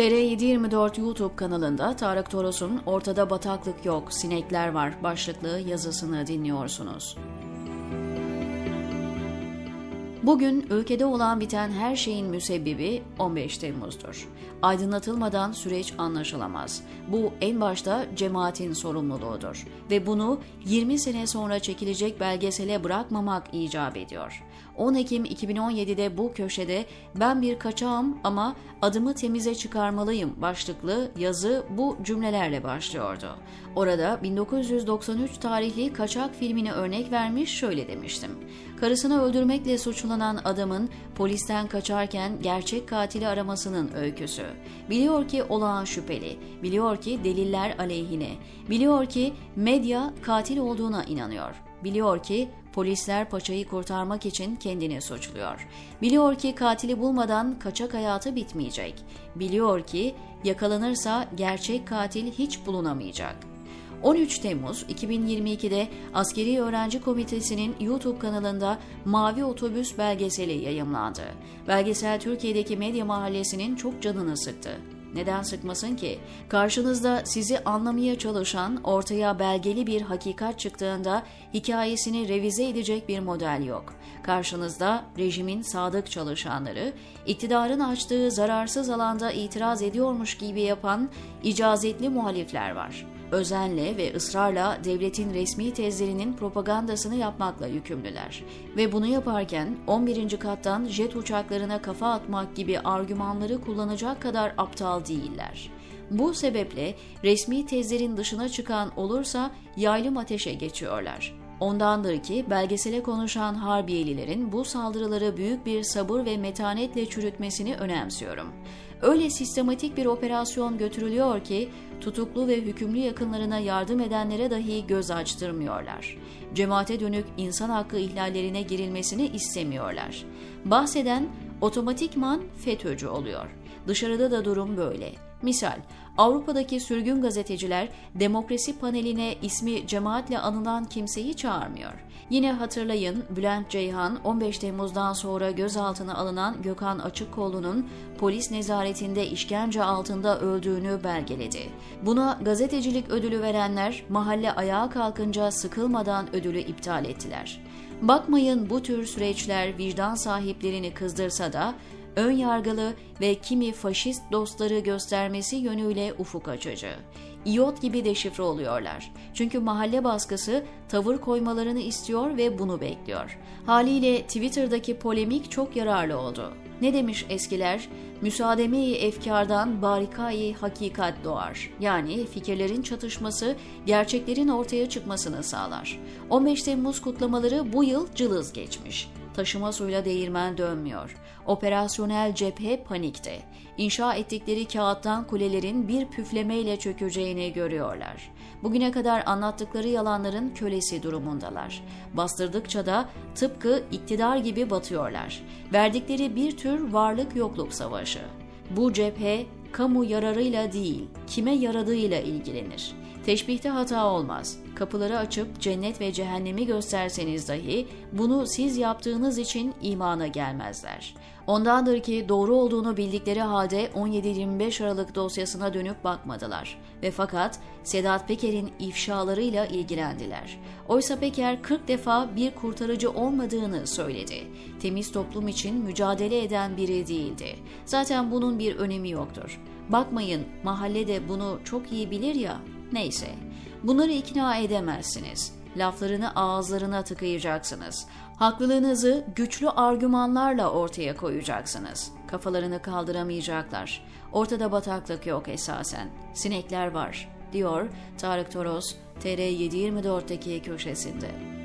TR724 YouTube kanalında Tarık Toros'un Ortada Bataklık Yok, Sinekler Var başlıklı yazısını dinliyorsunuz. Bugün ülkede olan biten her şeyin müsebbibi 15 Temmuz'dur. Aydınlatılmadan süreç anlaşılamaz. Bu en başta cemaatin sorumluluğudur ve bunu 20 sene sonra çekilecek belgesele bırakmamak icap ediyor. 10 Ekim 2017'de bu köşede ben bir kaçağım ama adımı temize çıkarmalıyım başlıklı yazı bu cümlelerle başlıyordu. Orada 1993 tarihli Kaçak filmini örnek vermiş şöyle demiştim. Karısını öldürmekle suçlanan adamın polisten kaçarken gerçek katili aramasının öyküsü. Biliyor ki olağan şüpheli, biliyor ki deliller aleyhine, biliyor ki medya katil olduğuna inanıyor. Biliyor ki polisler paçayı kurtarmak için kendini suçluyor. Biliyor ki katili bulmadan kaçak hayatı bitmeyecek. Biliyor ki yakalanırsa gerçek katil hiç bulunamayacak. 13 Temmuz 2022'de Askeri Öğrenci Komitesi'nin YouTube kanalında Mavi Otobüs belgeseli yayımlandı. Belgesel Türkiye'deki medya mahallesinin çok canını sıktı. Neden sıkmasın ki? Karşınızda sizi anlamaya çalışan, ortaya belgeli bir hakikat çıktığında hikayesini revize edecek bir model yok. Karşınızda rejimin sadık çalışanları, iktidarın açtığı zararsız alanda itiraz ediyormuş gibi yapan icazetli muhalifler var özenle ve ısrarla devletin resmi tezlerinin propagandasını yapmakla yükümlüler. Ve bunu yaparken 11. kattan jet uçaklarına kafa atmak gibi argümanları kullanacak kadar aptal değiller. Bu sebeple resmi tezlerin dışına çıkan olursa yaylım ateşe geçiyorlar. Ondandır ki belgesele konuşan Harbiyelilerin bu saldırıları büyük bir sabır ve metanetle çürütmesini önemsiyorum. Öyle sistematik bir operasyon götürülüyor ki tutuklu ve hükümlü yakınlarına yardım edenlere dahi göz açtırmıyorlar. Cemaate dönük insan hakkı ihlallerine girilmesini istemiyorlar. Bahseden otomatikman FETÖ'cü oluyor. Dışarıda da durum böyle. Misal, Avrupa'daki sürgün gazeteciler demokrasi paneline ismi cemaatle anılan kimseyi çağırmıyor. Yine hatırlayın Bülent Ceyhan 15 Temmuz'dan sonra gözaltına alınan Gökhan Açıkkollu'nun polis nezaretinde işkence altında öldüğünü belgeledi. Buna gazetecilik ödülü verenler mahalle ayağa kalkınca sıkılmadan ödülü iptal ettiler. Bakmayın bu tür süreçler vicdan sahiplerini kızdırsa da ön yargılı ve kimi faşist dostları göstermesi yönüyle ufuk açıcı. İyot gibi deşifre oluyorlar. Çünkü mahalle baskısı tavır koymalarını istiyor ve bunu bekliyor. Haliyle Twitter'daki polemik çok yararlı oldu. Ne demiş eskiler? Müsaademe-i efkardan barikayı hakikat doğar. Yani fikirlerin çatışması gerçeklerin ortaya çıkmasını sağlar. 15 Temmuz kutlamaları bu yıl cılız geçmiş. Taşıma suyla değirmen dönmüyor. Operasyonel cephe panikte. İnşa ettikleri kağıttan kulelerin bir püflemeyle çökeceğini görüyorlar. Bugüne kadar anlattıkları yalanların kölesi durumundalar. Bastırdıkça da tıpkı iktidar gibi batıyorlar. Verdikleri bir tür varlık yokluk savaşı. Bu cephe kamu yararıyla değil, kime yaradığıyla ilgilenir. Teşbihte hata olmaz. Kapıları açıp cennet ve cehennemi gösterseniz dahi bunu siz yaptığınız için imana gelmezler. Ondandır ki doğru olduğunu bildikleri halde 17-25 Aralık dosyasına dönüp bakmadılar ve fakat Sedat Peker'in ifşalarıyla ilgilendiler. Oysa Peker 40 defa bir kurtarıcı olmadığını söyledi. Temiz toplum için mücadele eden biri değildi. Zaten bunun bir önemi yoktur. Bakmayın mahallede bunu çok iyi bilir ya Neyse, bunları ikna edemezsiniz. Laflarını ağızlarına tıkayacaksınız. Haklılığınızı güçlü argümanlarla ortaya koyacaksınız. Kafalarını kaldıramayacaklar. Ortada bataklık yok esasen. Sinekler var, diyor Tarık Toros, TR724'deki köşesinde.